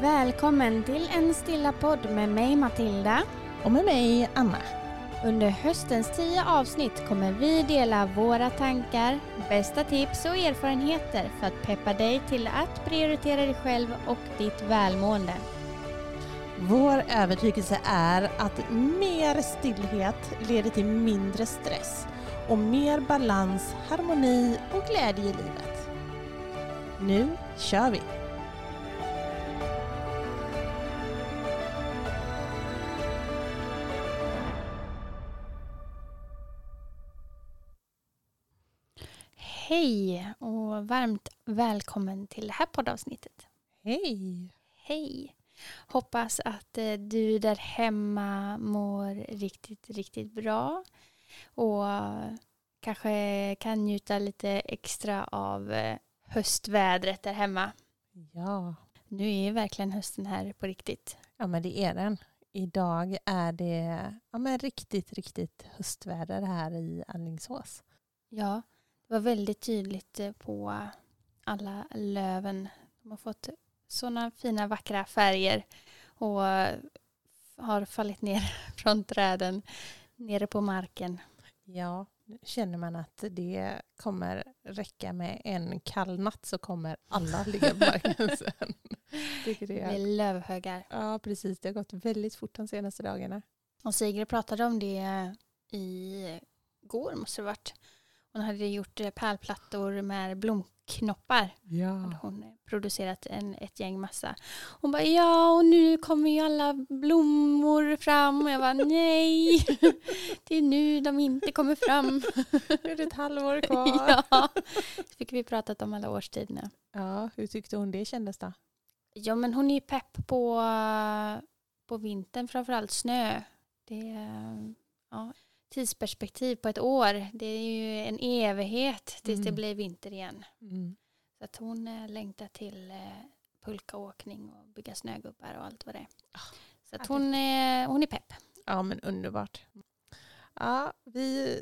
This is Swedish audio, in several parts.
Välkommen till en stilla podd med mig Matilda. Och med mig, Anna. Under höstens tio avsnitt kommer vi dela våra tankar, bästa tips och erfarenheter för att peppa dig till att prioritera dig själv och ditt välmående. Vår övertygelse är att mer stillhet leder till mindre stress och mer balans, harmoni och glädje i livet. Nu kör vi! Hej och varmt välkommen till det här poddavsnittet. Hej! Hej! Hoppas att eh, du där hemma mår riktigt, riktigt bra och kanske kan njuta lite extra av eh, höstvädret där hemma. Ja. Nu är verkligen hösten här på riktigt. Ja men det är den. Idag är det ja, men riktigt, riktigt höstväder här i Alingsås. Ja, det var väldigt tydligt eh, på alla löven. De har fått sådana fina vackra färger och har fallit ner från träden nere på marken. Ja, nu känner man att det kommer räcka med en kall natt så kommer alla ligga på marken sen. Tycker det Det är är, lövhögar. ja, precis. Det har gått väldigt fort de senaste dagarna. Och Sigrid pratade om det i går måste det ha varit. Hon hade gjort eh, pärlplattor med blomknoppar. Ja. hade hon eh, producerat en, ett gäng massa. Hon bara ja och nu kommer ju alla blommor fram och jag bara nej det är nu de inte kommer fram. Nu är det ett halvår kvar. ja. Så fick vi pratat om alla årstiderna. Ja, hur tyckte hon det kändes då? Ja men hon är ju pepp på, på vintern framförallt snö. Det är ja, tidsperspektiv på ett år. Det är ju en evighet tills det Mm. blir vinter igen. Mm. Så att hon eh, längtar till eh, pulkaåkning och bygga snögubbar och allt vad det är. Ah, Så att hon, är, hon är pepp. Ja, men underbart. Ja, vi,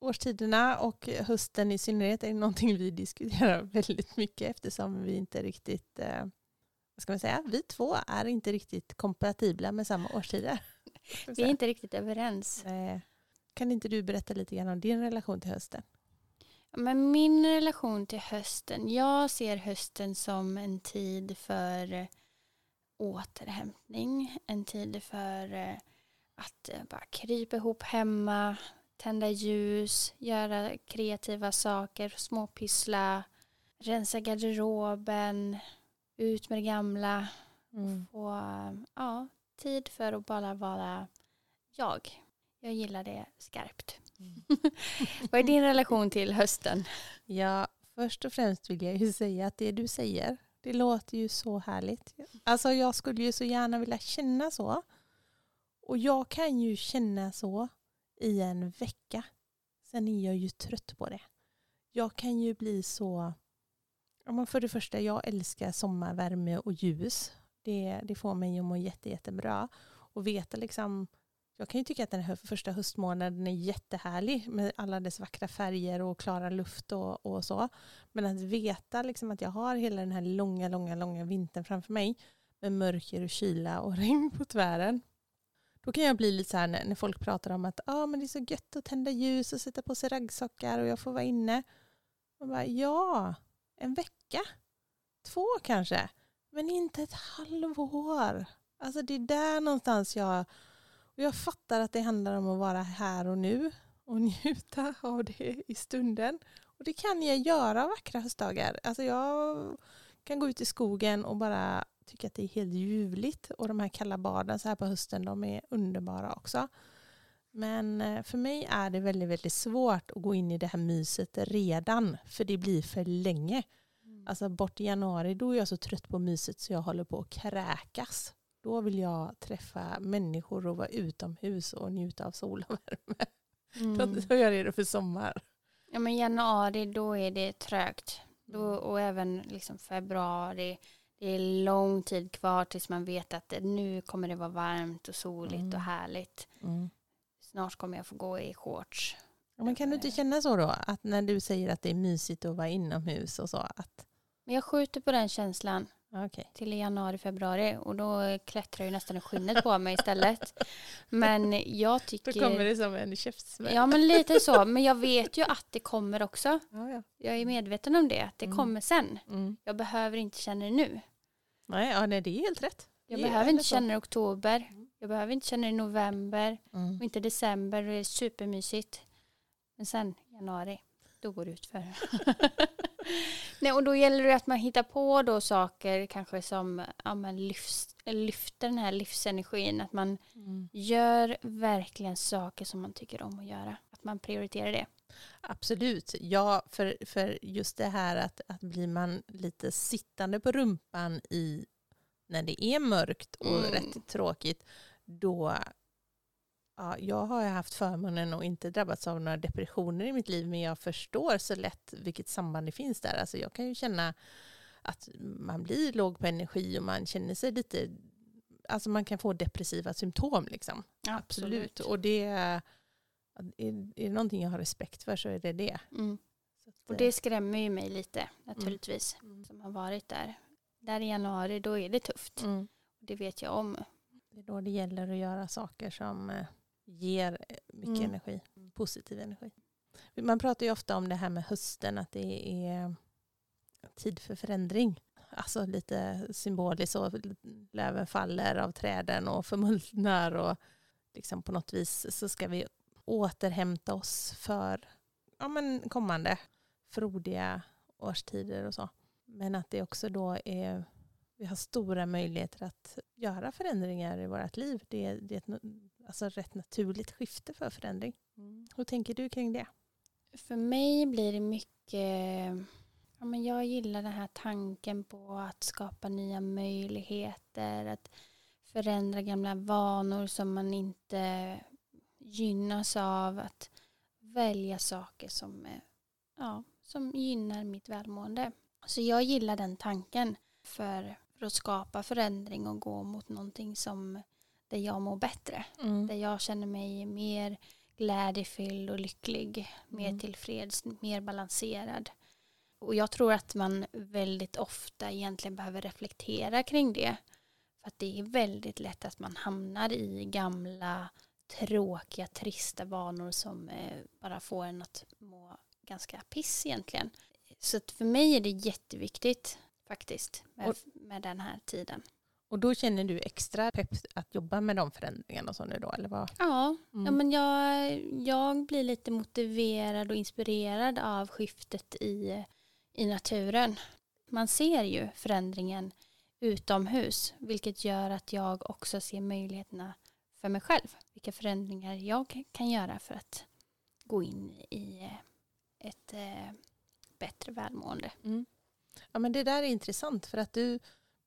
årstiderna och hösten i synnerhet är någonting vi diskuterar väldigt mycket eftersom vi inte riktigt, eh, vad ska man säga, vi två är inte riktigt kompatibla med samma årstider. Vi är inte riktigt överens. Eh, Kan inte du berätta lite grann om din relation till hösten? Men min relation till hösten, jag ser hösten som en tid för eh, återhämtning, en tid för eh, att eh, bara krypa ihop hemma, tända ljus, göra kreativa saker, småpyssla, rensa garderoben, ut med det gamla, och ja, tid för att bara vara jag. Jag gillar det skarpt. Vad är din relation till hösten? Ja, först och främst vill jag ju säga att det du säger, det låter ju så härligt. Alltså jag skulle ju så gärna vilja känna så. Och jag kan ju känna så i en vecka. Sen är jag ju trött på det. Jag kan ju bli så... För det första, jag älskar sommarvärme och ljus. Det, det får mig att må jätte, jättebra. Och veta liksom... Jag kan ju tycka att den här första höstmånaden är jättehärlig med alla dess vackra färger och klara luft och, och så. Men att veta liksom att jag har hela den här långa, långa, långa vintern framför mig med mörker och kyla och regn på tvären. Då kan jag bli lite så här när, när folk pratar om att ah, men det är så gött att tända ljus och sätta på sig raggsockar och jag får vara inne. Och bara, ja, en vecka, två kanske, men inte ett halvår. Alltså det är där någonstans jag... Och jag fattar att det handlar om att vara här och nu och njuta av det i stunden. Och det kan jag göra vackra höstdagar. Alltså jag kan gå ut i skogen och bara tycka att det är helt ljuvligt. Och de här kalla baden så här på hösten, de är underbara också. Men eh, för mig är det väldigt, väldigt svårt att gå in i det här myset redan. För det blir för länge. Alltså bort i januari, då är jag så trött på myset så jag håller på att kräkas. Då vill jag träffa människor och vara utomhus och njuta av sol och värme. Mm. Så jag är redo för sommar. Ja, men januari då är det trögt. Då, och även liksom februari. Det är lång tid kvar tills man vet att nu kommer det vara varmt och soligt Mm. och härligt. Mm. Snart kommer jag få gå i shorts. Ja, Men kan du inte känna så då? Att när du säger att det är mysigt att vara inomhus och så. Att, Men jag skjuter på den känslan. Okej. till januari, februari och då klättrar ju nästan skinnet på mig istället. Men jag Då tycker... kommer det som en käftsmäll. Ja men lite så, men jag vet ju att det kommer också. Ja, ja. Jag är medveten om det, att det Mm. kommer sen. Mm. Jag behöver inte känna det nu. Nej, ja, nej, det är helt rätt. Jag behöver inte känna det i oktober. Jag behöver inte känna det i november Mm. och inte december. Det är supermysigt. Men sen januari, då går det ut för. Nej, och då gäller det att man hittar på då saker kanske som ja, men lyfts, lyfter den här livsenergin. Att man Mm. gör verkligen saker som man tycker om att göra. Att man prioriterar det. Absolut. Ja, för, för just det här att, att blir man lite sittande på rumpan i när det är mörkt och Mm. rätt tråkigt, då Ja, jag har haft förmånen och inte drabbats av några depressioner i mitt liv, men jag förstår så lätt vilket samband det finns där. Alltså jag kan ju känna att man blir låg på energi och man känner sig lite, alltså man kan få depressiva symptom liksom. Absolut. Och det är, är det någonting jag har respekt för så är det det. Mm. Att, Och det skrämmer ju mig lite naturligtvis. Mm. Som har varit där. Där i januari, då är det tufft. mm. Det vet jag om. Det är då det gäller att göra saker som eh, ger eh, mycket Mm. energi, positiv energi. Man pratar ju ofta om det här med hösten, att det är tid för förändring. Alltså lite symboliskt så, löven faller av träden och förmultnar och liksom på något vis så ska vi återhämta oss för ja, men kommande frodiga årstider och så. Men att det också då är vi har stora möjligheter att göra förändringar i vårt liv. Det är, det är ett alltså rätt naturligt skifte för förändring. Hur tänker du kring det? För mig blir det mycket... Ja, men jag gillar den här tanken på att skapa nya möjligheter. Att förändra gamla vanor som man inte gynnas av. Att välja saker som, eh, ja, som gynnar mitt välmående. Så jag gillar den tanken för, för att skapa förändring och gå mot någonting som där jag mår bättre. Där jag känner mig mer glädjefylld och lycklig, mer Mm. tillfreds, mer balanserad. Och jag tror att man väldigt ofta egentligen behöver reflektera kring det. För att det är väldigt lätt att man hamnar i gamla, tråkiga, trista vanor som eh, bara får en att må ganska piss egentligen. Så att för mig är det jätteviktigt faktiskt med, Och- med den här tiden. Och då känner du extra pepp att jobba med de förändringarna så nu då? Eller vad? Ja, Mm. Ja, men jag, jag blir lite motiverad och inspirerad av skiftet i, i naturen. Man ser ju förändringen utomhus, vilket gör att jag också ser möjligheterna för mig själv. Vilka förändringar jag kan göra för att gå in i eh, ett eh, bättre välmående. Ja, men det där är intressant för att du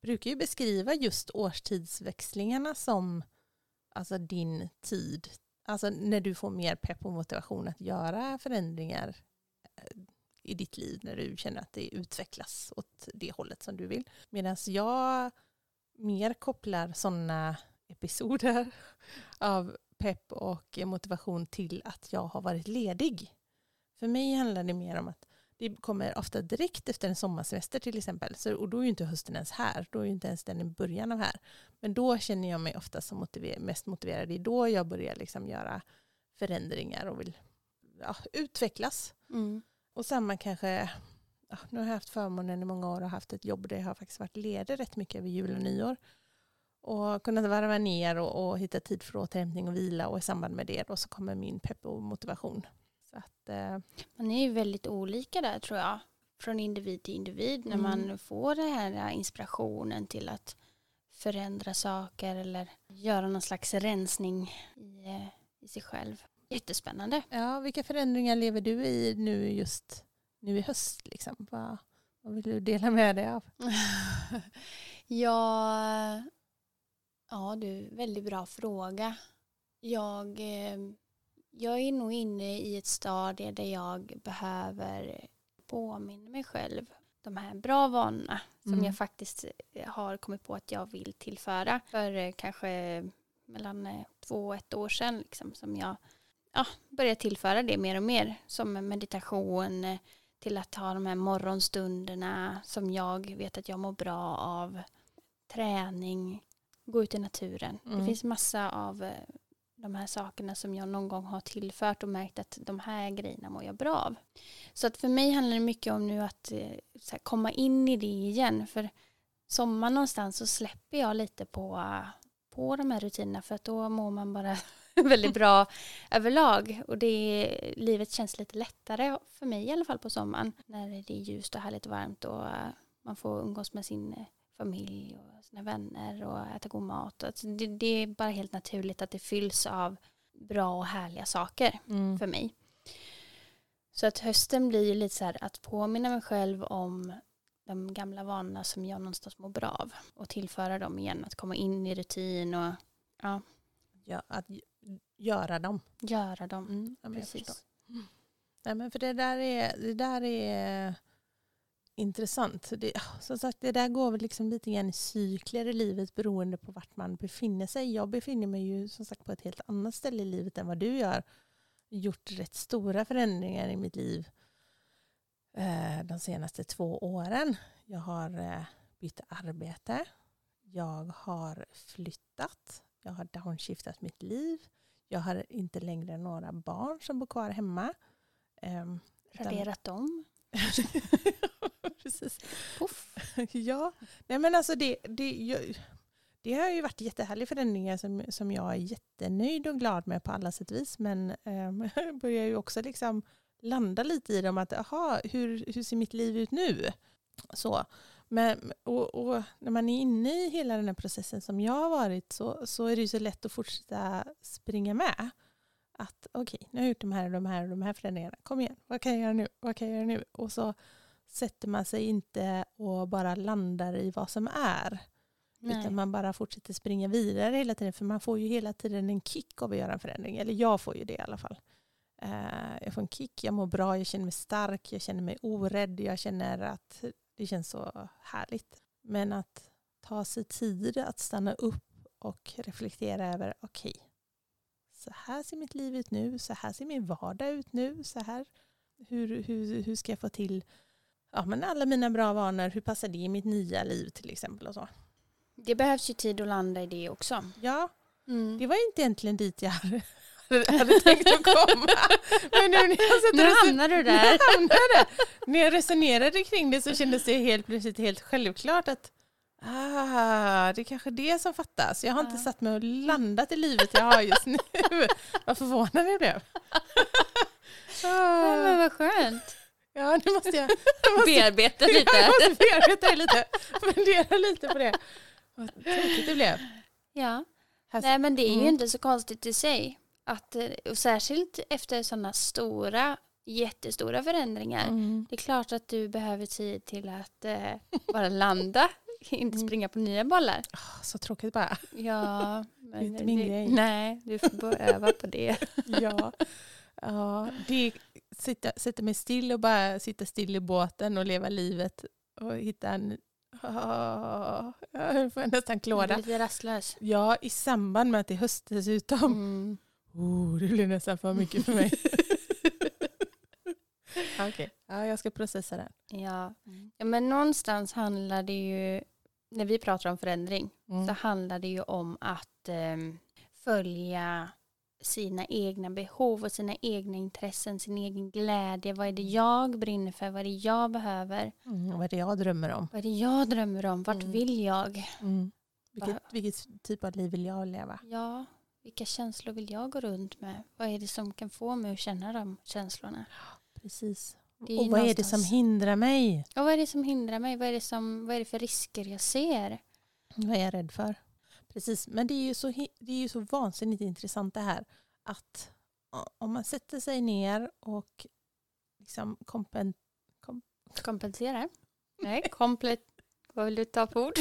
brukar ju beskriva just årstidsväxlingarna som alltså din tid. Alltså när du får mer pepp och motivation att göra förändringar eh, i ditt liv när du känner att det utvecklas åt det hållet som du vill. Medan jag mer kopplar sådana episoder av pepp och motivation till att jag har varit ledig. För mig handlar det mer om att det kommer ofta direkt efter en sommarsemester till exempel. Så, och då är ju inte hösten ens här. Då är ju inte ens den i början av här. Men då känner jag mig ofta som motiver mest motiverad. Det är då jag börjar liksom göra förändringar och vill ja, utvecklas. Och samma kanske, ja, nu har jag haft förmånen i många år och haft ett jobb där jag har faktiskt varit ledig rätt mycket över jul och nyår. Och kunnat varva ner och, och hitta tid för återhämtning och vila och i samband med det då så kommer min pepp och motivation. Så att, eh, Man är ju väldigt olika där tror jag. Från individ till individ. När Mm. man får den här inspirationen till att förändra saker eller göra någon slags rensning i, eh, i sig själv. Jättespännande. Ja, vilka förändringar lever du i nu just nu i höst? Liksom? Vad, vad vill du dela med dig av? ja, ja du, väldigt bra fråga. Jag, eh, jag är nog inne i ett stadie där jag behöver påminna mig själv de här bra vanorna som Mm. jag faktiskt eh, har kommit på att jag vill tillföra för eh, kanske mellan eh, två och ett år sedan liksom, som jag ja, började tillföra det mer och mer som meditation, till att ta de här morgonstunderna som jag vet att jag mår bra av. Träning, gå ut i naturen. Mm. Det finns massa av de här sakerna som jag någon gång har tillfört och märkt att de här grejerna mår jag bra av. Så att för mig handlar det mycket om nu att eh, så här, komma in i det igen. För sommar någonstans så släpper jag lite på, på de här rutinerna för att då mår man bara väldigt bra överlag. Och det, livet känns lite lättare för mig i alla fall på sommaren. När det är ljust och härligt och varmt och eh, man får umgås med sin eh, familj och sina vänner och äta god mat. Alltså det, det är bara helt naturligt att det fylls av bra och härliga saker Mm. för mig. Så att hösten blir ju lite så här att påminna mig själv om de gamla vanorna som jag någonstans mår bra av och tillföra dem igen, att komma in i rutin och ja, Ja, att göra dem. göra dem. Mm. Ja. Precis. Nej, men för det där är, det där är intressant. Det, som sagt, det där går väl liksom lite grann i cykler i livet beroende på vart man befinner sig. Jag befinner mig ju som sagt på ett helt annat ställe i livet än vad du gör. Gjort rätt stora förändringar i mitt liv eh, de senaste två åren. Jag har eh, bytt arbete. Jag har flyttat. Jag har downshiftat mitt liv. Jag har inte längre några barn som bor kvar hemma. Ehm, Raderat dem. Precis. Puff. Ja, nej men alltså det, det, jag, det har ju varit jättehärliga förändringar som, som jag är jättenöjd och glad med på alla sätt och vis. Men um, börjar ju också liksom landa lite i dem att aha, hur, hur ser mitt liv ut nu? Så. Men, och, och när man är inne i hela den här processen som jag har varit så, så är det ju så lätt att fortsätta springa med. Att okej, nu har jag gjort de här och de här och de här förändringarna. Kom igen, vad kan jag göra nu? Vad kan jag göra nu? Och så sätter man sig inte och bara landar i vad som är. Nej. Utan man bara fortsätter springa vidare hela tiden. För man får ju hela tiden en kick av att göra en förändring. Eller jag får ju det i alla fall. Eh, jag får en kick, jag mår bra, jag känner mig stark, jag känner mig orädd. Jag känner att det känns så härligt. Men att ta sig tid att stanna upp och reflektera över okej, så här ser mitt liv ut nu, så här ser min vardag ut nu, så här, hur, hur, hur ska jag få till ja, men alla mina bra vanor, hur passar det i mitt nya liv till exempel och så. Det behövs ju tid att landa i det också. Ja, Mm. det var inte egentligen dit jag hade, tänkt att komma. Men nu när jag Nu hamnar du nu där. hamnade jag där. När jag resonerade kring det så kändes det helt plötsligt helt självklart att ah, det är kanske det som fattas. Jag har inte Ja. satt mig och landat i livet jag har just nu. Vad förvånad jag blev. Ja, men Ah, vad skönt. ja, nu måste jag, nu måste jag Bearbeta Jag lite. måste bearbeta det lite. Fundera lite på det. Vad tråkigt det blev. Ja. Här- Nej men det är ju Mm. inte så konstigt i sig. Att, eh, och särskilt efter sådana stora, jättestora förändringar. Mm. Det är klart att du behöver tid till att eh, bara landa. Inte springa på nya bollar. Ah, Så tråkigt bara. Ja, men inte min grej. Nej, du får bara öva på det. Ja. ja det sitta, sätta mig still och bara sitta still i båten och leva livet och hitta en... Ah, jag får nästan klåda. lite rastlös. Ja, i samband med att det är höst dessutom. Mm. Oh, det blir nästan för mycket för mig. Okej, ja, jag ska processa det. Ja. ja, men någonstans handlar det ju, när vi pratar om förändring, Mm. så handlar det ju om att ehm, följa sina egna behov och sina egna intressen, sin egen glädje. Vad är det jag brinner för? Vad är det jag behöver? Mm, vad är det jag drömmer om? Vad är det jag drömmer om? Vart Mm. vill jag? Mm. Vilket, vilket typ av liv vill jag leva? Ja, vilka känslor vill jag gå runt med? Vad är det som kan få mig att känna de känslorna? Precis. Och vad är det som någonstans- hindrar mig? Och vad är det som hindrar mig? Vad är det, som, vad är det för risker jag ser? Vad är jag rädd för? Precis, men det är ju så, det är ju så vansinnigt intressant det här att om man sätter sig ner och liksom kompen, Kompensera? Nej, komplet... Vad vill du ta för ord?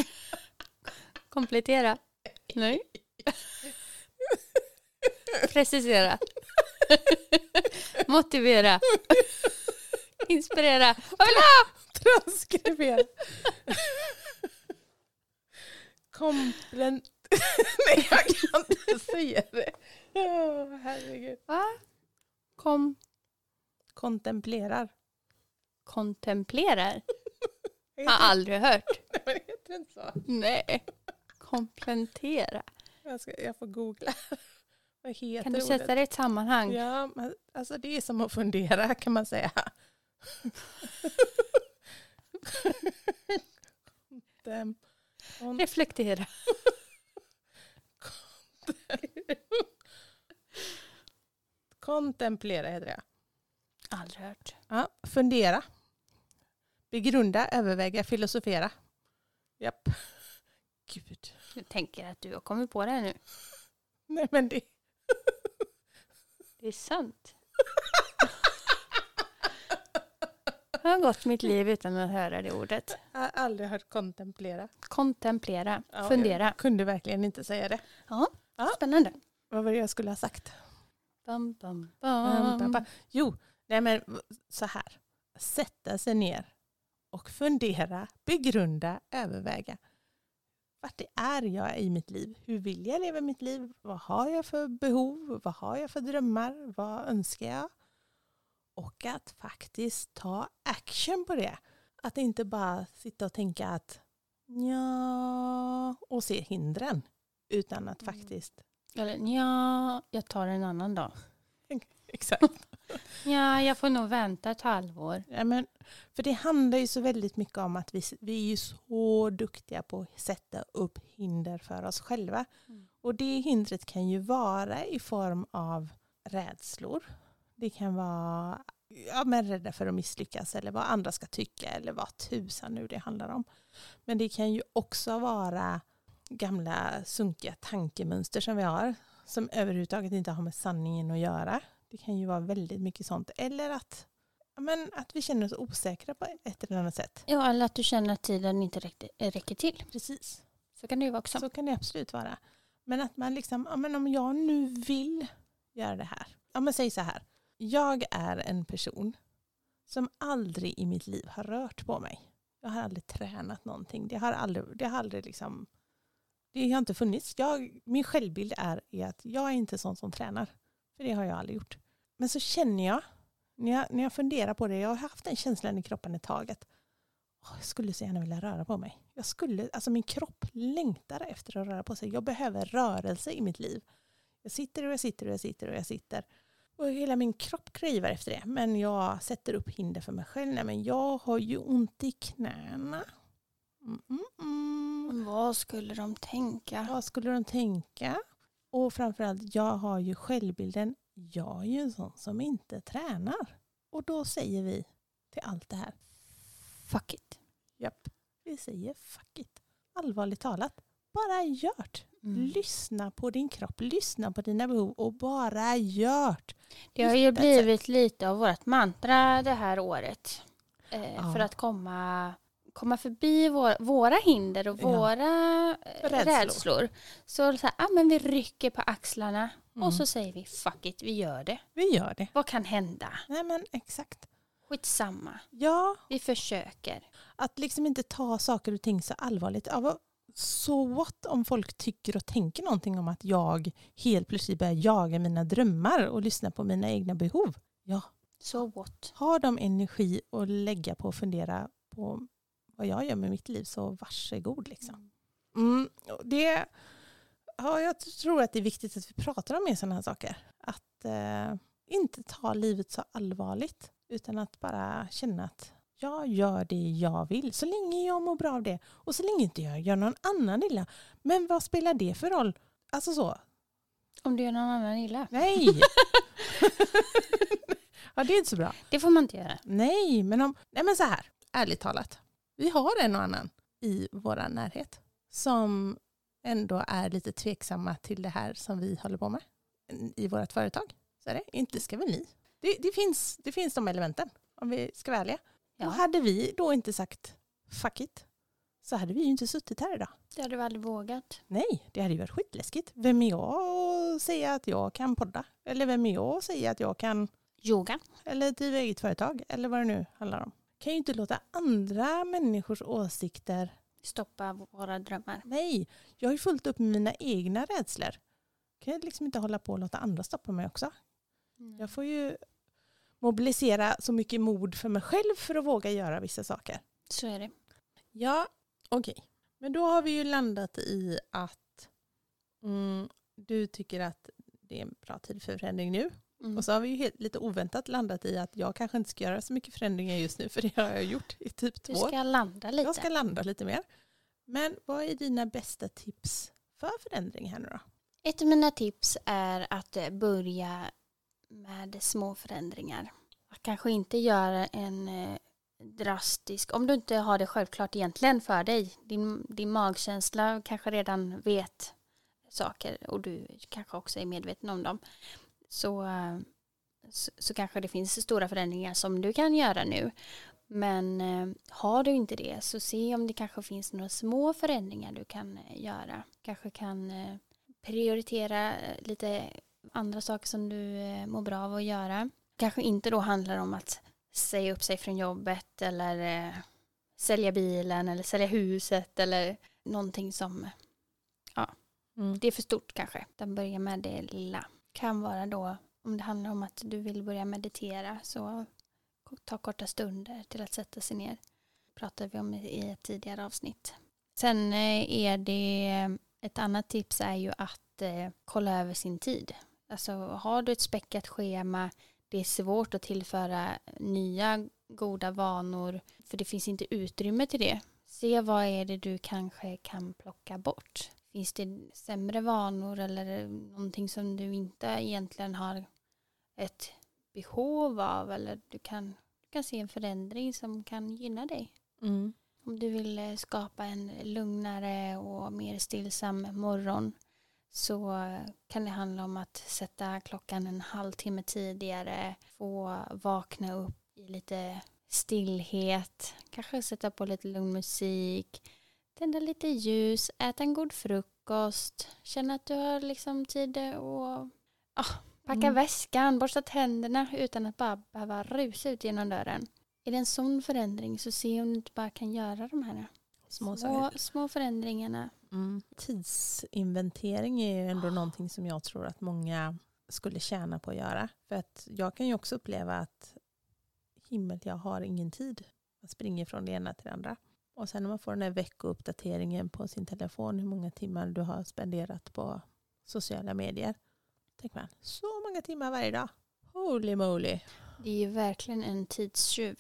Komplettera? Nej. Precisera. Motivera. Inspirera. Ha? transkribera. Komplen... Nej, jag kan inte säga det. Åh, herregud. Va? Kom. Kontemplerar. Kontemplerar? Har aldrig hört. Nej, men heter det inte så? Nej. Komplementera. Jag, ska, jag får googla. Vad heter Kan du ordet? sätta det i ett sammanhang? Ja, men, alltså det är som att fundera kan man säga. Dem- kon- Reflektera. Kontemplera heter det. Aldrig hört. Ja, fundera. Begrunda, överväga, filosofera. Japp. Gud. Jag tänker att du har kommit på det här nu. Nej men det... Det är sant. Jag har gått mitt liv utan att höra det ordet. Jag har aldrig hört kontemplera. Kontemplera. Ja, Fundera. Jag kunde verkligen inte säga det. Ja, Ja. spännande. Vad var det jag skulle ha sagt? Bam, bam, Bam, bam, bam. Jo, nej men så här. Sätta sig ner och fundera, begrunda, överväga. Vart det är jag i mitt liv? Hur vill jag leva mitt liv? Vad har jag för behov? Vad har jag för drömmar? Vad önskar jag? Och att faktiskt ta action på det. Att inte bara sitta och tänka att ja och se hindren. Utan att Mm. faktiskt Eller ja, jag tar en annan dag. Exakt. Ja, jag får nog vänta ett halvår. Ja, men, för det handlar ju så väldigt mycket om att vi, vi är ju så duktiga på att sätta upp hinder för oss själva. Mm. Och det hindret kan ju vara i form av rädslor. Det kan vara ja, men rädda för att misslyckas eller vad andra ska tycka eller vad tusan nu det handlar om. Men det kan ju också vara gamla sunkiga tankemönster som vi har som överhuvudtaget inte har med sanningen att göra. Det kan ju vara väldigt mycket sånt. Eller att, men att vi känner oss osäkra på ett eller annat sätt. Ja, eller att du känner att tiden inte räcker till. Precis. Så kan det ju vara också. Så kan det absolut vara. Men att man liksom, ja, men om jag nu vill göra det här. Ja men säg så här. Jag är en person som aldrig i mitt liv har rört på mig. Jag har aldrig tränat någonting. Det har aldrig, det har aldrig liksom, det har inte funnits. Jag, min självbild är, är att jag är inte sån som tränar. För det har jag aldrig gjort. Men så känner jag, när jag, när jag funderar på det, jag har haft den känslan i kroppen ett tag att åh, jag skulle så gärna vilja röra på mig. Jag skulle, alltså min kropp längtar efter att röra på sig. Jag behöver rörelse i mitt liv. Jag sitter och jag sitter och jag sitter och jag sitter. Och hela min kropp kräver efter det. Men jag sätter upp hinder för mig själv. Nej, men jag har ju ont i knäna. Mm, mm, mm. Vad skulle de tänka? Vad skulle de tänka? Och framförallt, jag har ju självbilden. Jag är ju en sån som inte tränar. Och då säger vi till allt det här. Fuck it. Japp, vi säger fuck it. Allvarligt talat, bara gjort. Mm. Lyssna på din kropp, lyssna på dina behov och bara gjort. Det har ju ett blivit lite av vårt mantra det här året. Eh, Ja. För att komma, komma förbi vår, våra hinder och Ja. våra eh, Rädslor. rädslor. Så, så här, ah, men vi rycker på axlarna Mm. och så säger vi fuck it, vi gör det. Vi gör det. Vad kan hända? Nej men exakt. Skitsamma. Ja, Vi försöker. att liksom inte ta saker och ting så allvarligt. Ja, vad- så what om folk tycker och tänker någonting om att jag helt plötsligt börjar jaga mina drömmar och lyssna på mina egna behov. Ja, Så what? har de energi att lägga på att fundera på vad jag gör med mitt liv så varsågod. Liksom. Mm, och det, ja, jag tror att det är viktigt att vi pratar om mer sådana här saker. Att eh, inte ta livet så allvarligt utan att bara känna att jag gör det jag vill så länge jag mår bra av det och så länge inte jag gör någon annan illa. Men vad spelar det för roll? Alltså så, Om du gör någon annan illa. nej! ja, det är inte så bra. Det får man inte göra. Nej, men, om, nej, men så här, ärligt talat. Vi har en och annan i vår närhet som ändå är lite tveksamma till det här som vi håller på med i vårt företag. Så är det. Inte ska väl ni? Det, det, finns, det finns de elementen, om vi ska vara ärliga. Ja. Och hade vi då inte sagt fuck it, så hade vi ju inte suttit här idag. Det hade du aldrig vågat. Nej, det hade ju varit skitläskigt. Vem är jag att säga att jag kan podda? Eller vem är jag att säga att jag kan Yoga. eller driva eget företag eller vad det nu handlar om. Kan ju inte låta andra människors åsikter. Stoppa våra drömmar. Nej, jag har ju fullt upp med mina egna rädslor. Kan jag liksom inte hålla på och låta andra stoppa mig också. Jag får ju mobilisera så mycket mod för mig själv för att våga göra vissa saker. Så är det. Ja, okej. Men då har vi ju landat i att mm, du tycker att det är en bra tid för förändring nu. Mm. Och så har vi ju helt, lite oväntat landat i att jag kanske inte ska göra så mycket förändringar just nu för det har jag gjort i typ två Du år. ska landa lite. Jag ska landa lite mer. Men vad är dina bästa tips för förändring här nu då? Ett av mina tips är att börja med små förändringar. Att kanske inte göra en eh, drastisk, om du inte har det självklart egentligen för dig, din, din magkänsla kanske redan vet saker och du kanske också är medveten om dem, så, så, så kanske det finns stora förändringar som du kan göra nu. Men eh, har du inte det så se om det kanske finns några små förändringar du kan eh, göra. Kanske kan prioritera lite andra saker som du eh, mår bra av att göra. Kanske inte då handlar om att säga upp sig från jobbet eller eh, sälja bilen eller sälja huset eller någonting som Mm. det är för stort kanske. Den börjar med det lilla. Kan vara då om det handlar om att du vill börja meditera så ta korta stunder till att sätta sig ner. pratade vi om i ett tidigare avsnitt. Sen eh, är det ett annat tips är ju att eh, kolla över sin tid. Alltså har du ett späckat schema, det är svårt att tillföra nya goda vanor för det finns inte utrymme till det. Se vad är det du kanske kan plocka bort. Finns det sämre vanor eller någonting som du inte egentligen har ett behov av eller du kan, du kan se en förändring som kan gynna dig. Mm. Om du vill eh, skapa en lugnare och mer stillsam morgon så kan det handla om att sätta klockan en halvtimme tidigare, få vakna upp i lite stillhet, kanske sätta på lite lugn musik, tända lite ljus, äta en god frukost, känna att du har liksom tid att ah, packa Mm. väskan, borsta tänderna utan att bara behöva rusa ut genom dörren. Är det en sån förändring så se om du inte bara kan göra de här Små små, små förändringarna. Mm. Tidsinventering är ju ändå någonting som jag tror att många skulle tjäna på att göra. För att jag kan ju också uppleva att himmel, jag har ingen tid. Man springer från det ena till det andra. Och sen när man får den här veckouppdateringen på sin telefon, hur många timmar du har spenderat på sociala medier. Tänker man, så många timmar varje dag. Holy moly. Det är ju verkligen en tidstjuv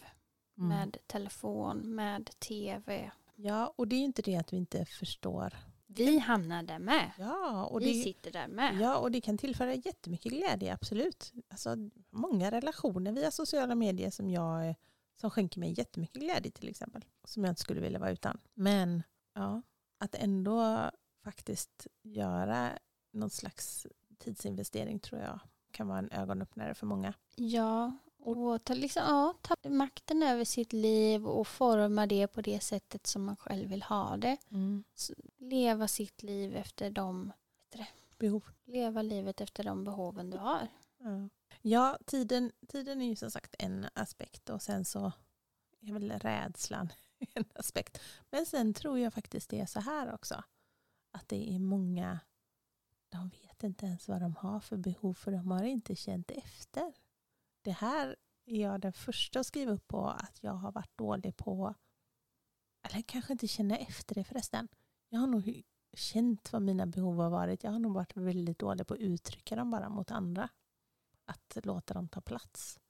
Mm. med telefon, med tv. Ja, och det är inte det att vi inte förstår. Vi hamnar där med. Ja, och Vi det, sitter där med. Ja, och det kan tillföra jättemycket glädje, absolut. Alltså, många relationer via sociala medier som, jag, som skänker mig jättemycket glädje till exempel. Som jag inte skulle vilja vara utan. Men ja, att ändå faktiskt göra någon slags tidsinvestering tror jag kan vara en ögonöppnare för många. Ja, och ta, liksom, ja, ta makten över sitt liv och forma det på det sättet som man själv vill ha det. Så, leva sitt liv efter de, Behov. leva livet efter de behoven du har. Ja, ja tiden, tiden är ju som sagt en aspekt och sen så är väl rädslan en aspekt. Men sen tror jag faktiskt det är så här också. Att det är många, de vet inte ens vad de har för behov för de har inte känt efter. Det här är jag den första att skriva upp på att jag har varit dålig på, eller kanske inte känna efter det förresten. Jag har nog känt vad mina behov har varit. Jag har nog varit väldigt dålig på att uttrycka dem bara mot andra att låta dem ta plats.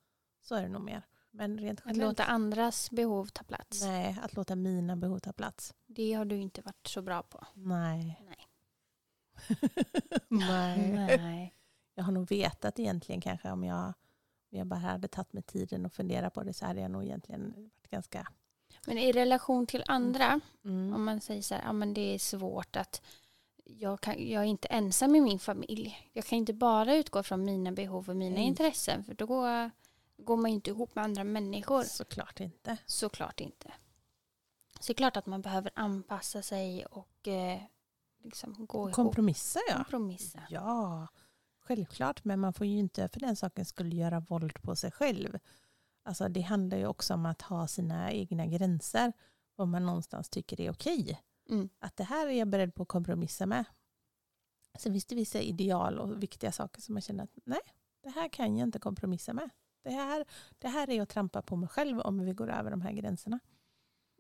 Så är det nog mer. Men rent Att generellt, låta andras behov ta plats. nej, att låta mina behov ta plats. Det har du inte varit så bra på. Nej. Nej. nej. Nej. Jag har nog vetat egentligen kanske om jag, jag bara hade tagit mig tiden och fundera på det så hade jag nog egentligen varit ganska... Men i relation till andra, Mm. om man säger så här, ja men det är svårt att jag, kan, jag är inte ensam i min familj. Jag kan inte bara utgå från mina behov och mina Nej. intressen för då går, går man ju inte ihop med andra människor. Såklart inte. Såklart inte. Så det är klart att man behöver anpassa sig och eh, liksom gå ihop. Kompromissa ja. Kompromissa. Ja, självklart. Men man får ju inte för den saken skulle göra våld på sig själv. Alltså det handlar ju också om att ha sina egna gränser. Vad man någonstans tycker är okej. Mm. Att det här är jag beredd på att kompromissa med. Sen finns det vissa ideal och viktiga saker som man känner att nej, det här kan jag inte kompromissa med. Det här, det här är att trampa på mig själv om vi går över de här gränserna.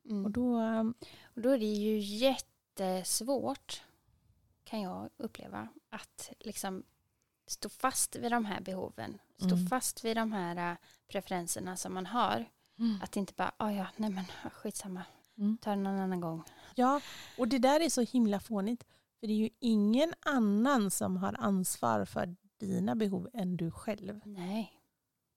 Mm. Och då, um, Och då är det ju jättesvårt, kan jag uppleva, att liksom stå fast vid de här behoven. Stå Mm. fast vid de här äh, preferenserna som man har. Att inte bara, oh ja, nej men skitsamma, Mm. ta den någon annan gång. Ja, och det där är så himla fånigt. För det är ju ingen annan som har ansvar för dina behov än du själv. Nej.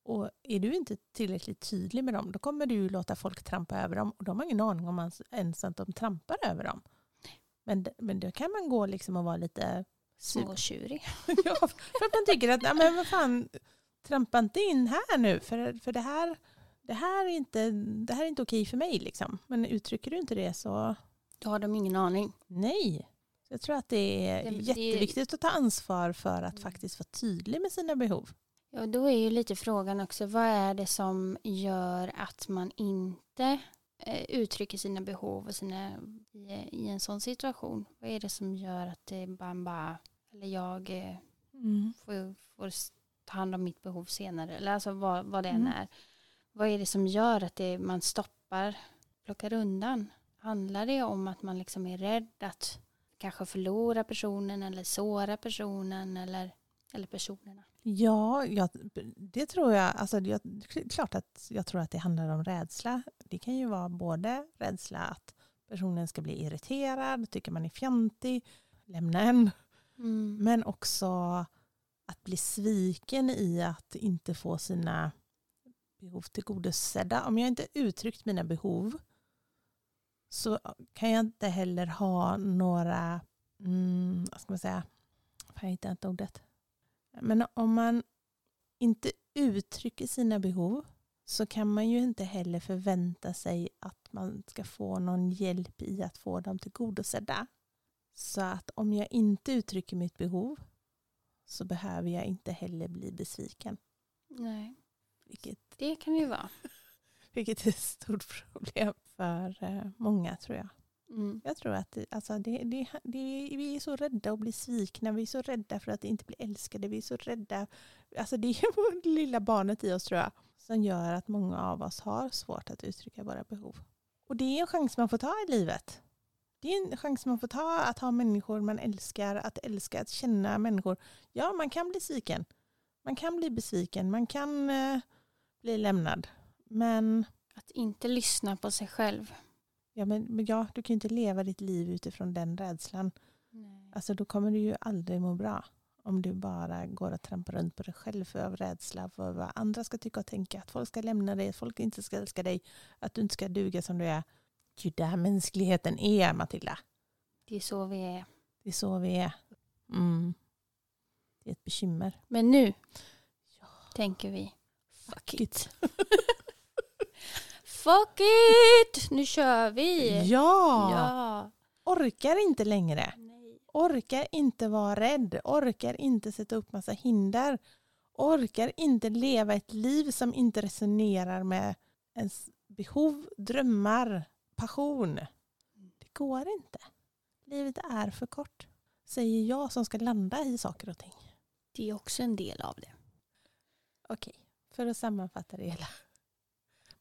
Och är du inte tillräckligt tydlig med dem, då kommer du ju låta folk trampa över dem. Och de har ingen aning om ens- att de trampar över dem. Men, men då kan man gå liksom och vara lite. Småtjurig. ja, för att man tycker att, nej, men vad fan, trampa inte in här nu. För, för det, här, det, här är inte, det här är inte okej för mig. Liksom. Men uttrycker du inte det så Då har de ingen aning. Nej. Jag tror att det är Det- det- jätteviktigt att ta ansvar för att faktiskt vara tydlig med sina behov. Ja, då är ju lite frågan också, vad är det som gör att man inte uttrycker sina behov och sina, i, i en sån situation? Vad är det som gör att det bara, bara eller jag eh, får, får s- ta hand om mitt behov senare, eller alltså vad, vad det än Mm. är. Vad är det som gör att det, man stoppar, plockar undan? Handlar det om att man liksom är rädd att kanske förlora personen eller såra personen eller, eller personerna? Ja, jag, det tror jag. Alltså, jag, klart att jag tror att det handlar om rädsla. Det kan ju vara både rädsla att personen ska bli irriterad, tycker man är fjantig, lämna en. Mm. Men också att bli sviken i att inte få sina behov tillgodosedda. Om jag inte uttryckt mina behov så kan jag inte heller ha några, mm, vad ska man säga, jag hittar inte ordet. Men om man inte uttrycker sina behov så kan man ju inte heller förvänta sig att man ska få någon hjälp i att få dem tillgodosedda. Så att om jag inte uttrycker mitt behov så behöver jag inte heller bli besviken. Nej, Vilket, det kan ju vara. vilket är ett stort problem för eh, många tror jag. Mm. Jag tror att alltså det, det, det, vi är så rädda att bli svikna, vi är så rädda för att inte bli älskade, vi är så rädda. Alltså det är det lilla barnet i oss tror jag som gör att många av oss har svårt att uttrycka våra behov. Och det är en chans man får ta i livet. Det är en chans man får ta att ha människor man älskar, att älska, att känna människor. Ja, man kan bli sviken. Man kan bli besviken, man kan eh, bli lämnad. Men Att inte lyssna på sig själv. Ja, men, men ja, du kan ju inte leva ditt liv utifrån den rädslan. Nej. Alltså, då kommer du ju aldrig må bra. Om du bara går och trampar runt på dig själv för av rädsla för vad andra ska tycka och tänka. Att folk ska lämna dig, att folk inte ska älska dig. Att du inte ska duga som du är. Det är ju där mänskligheten är, Matilda. Det är så vi är. Det är så vi är. Mm. Det är ett bekymmer. Men nu Ja. tänker vi fuck it. It. Fuck it! Nu kör vi! Ja! ja. Orkar inte längre. Orkar inte vara rädd. Orkar inte sätta upp massa hinder. Orkar inte leva ett liv som inte resonerar med ens behov, drömmar, passion. Det går inte. Livet är för kort. Säger jag som ska landa i saker och ting. Det är också en del av det. Okej, för att sammanfatta det hela.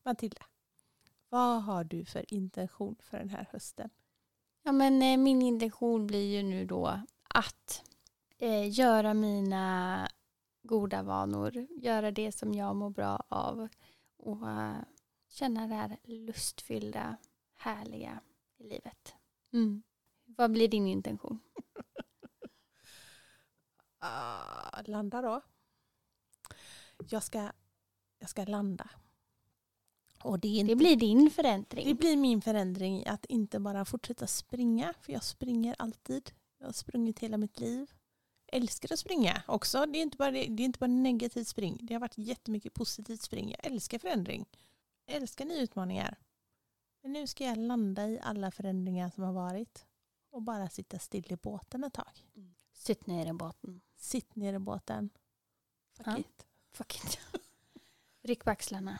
Matilda, vad har du för intention för den här hösten? Ja, men eh, min intention blir ju nu då att eh, göra mina goda vanor, göra det som jag mår bra av och eh, känna det här lustfyllda, härliga i livet. Mm. Vad blir din intention? uh, landa då. Jag ska, jag ska landa. Och det, inte, Det blir din förändring. det blir min förändring att inte bara fortsätta springa. För jag springer alltid. Jag har sprungit hela mitt liv. Älskar att springa också. Det är inte bara, det är inte bara negativt spring. Det har varit jättemycket positivt spring. Jag älskar förändring. Jag älskar nya utmaningar. Men nu ska jag landa i alla förändringar som har varit. Och bara sitta still i båten ett tag. Sitt ner i båten. Sitt ner i båten. Fuck Ja. it. Fuck it. Ryck på axlarna.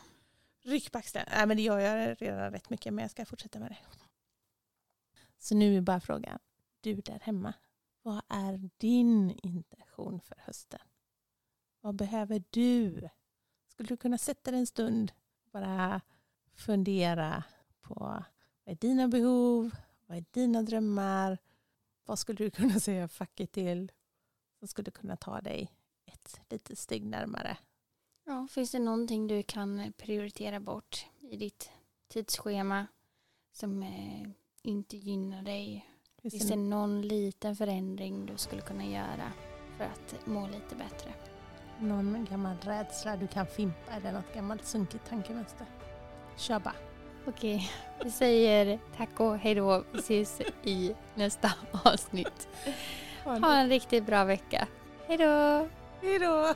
Ryck på. Nej, men det gör jag redan rätt mycket men jag ska fortsätta med det. Så nu är bara frågan. Du där hemma. Vad är din intention för hösten? Vad behöver du Skulle du kunna sätta dig en stund och bara fundera på vad är dina behov? Vad är dina drömmar? Vad skulle du kunna säga fuck it till som skulle kunna ta dig ett litet steg närmare? Ja, finns det någonting du kan prioritera bort i ditt tidsschema som eh, inte gynnar dig? Finns Finns det någon liten förändring du skulle kunna göra för att må lite bättre? någon gammal rädsla du kan fimpa eller något gammalt sunkigt tankemönster? Kör bara. Okej, vi säger tack och hej då. Vi ses i nästa avsnitt. Ha en riktigt bra vecka. Hej då! Hej då!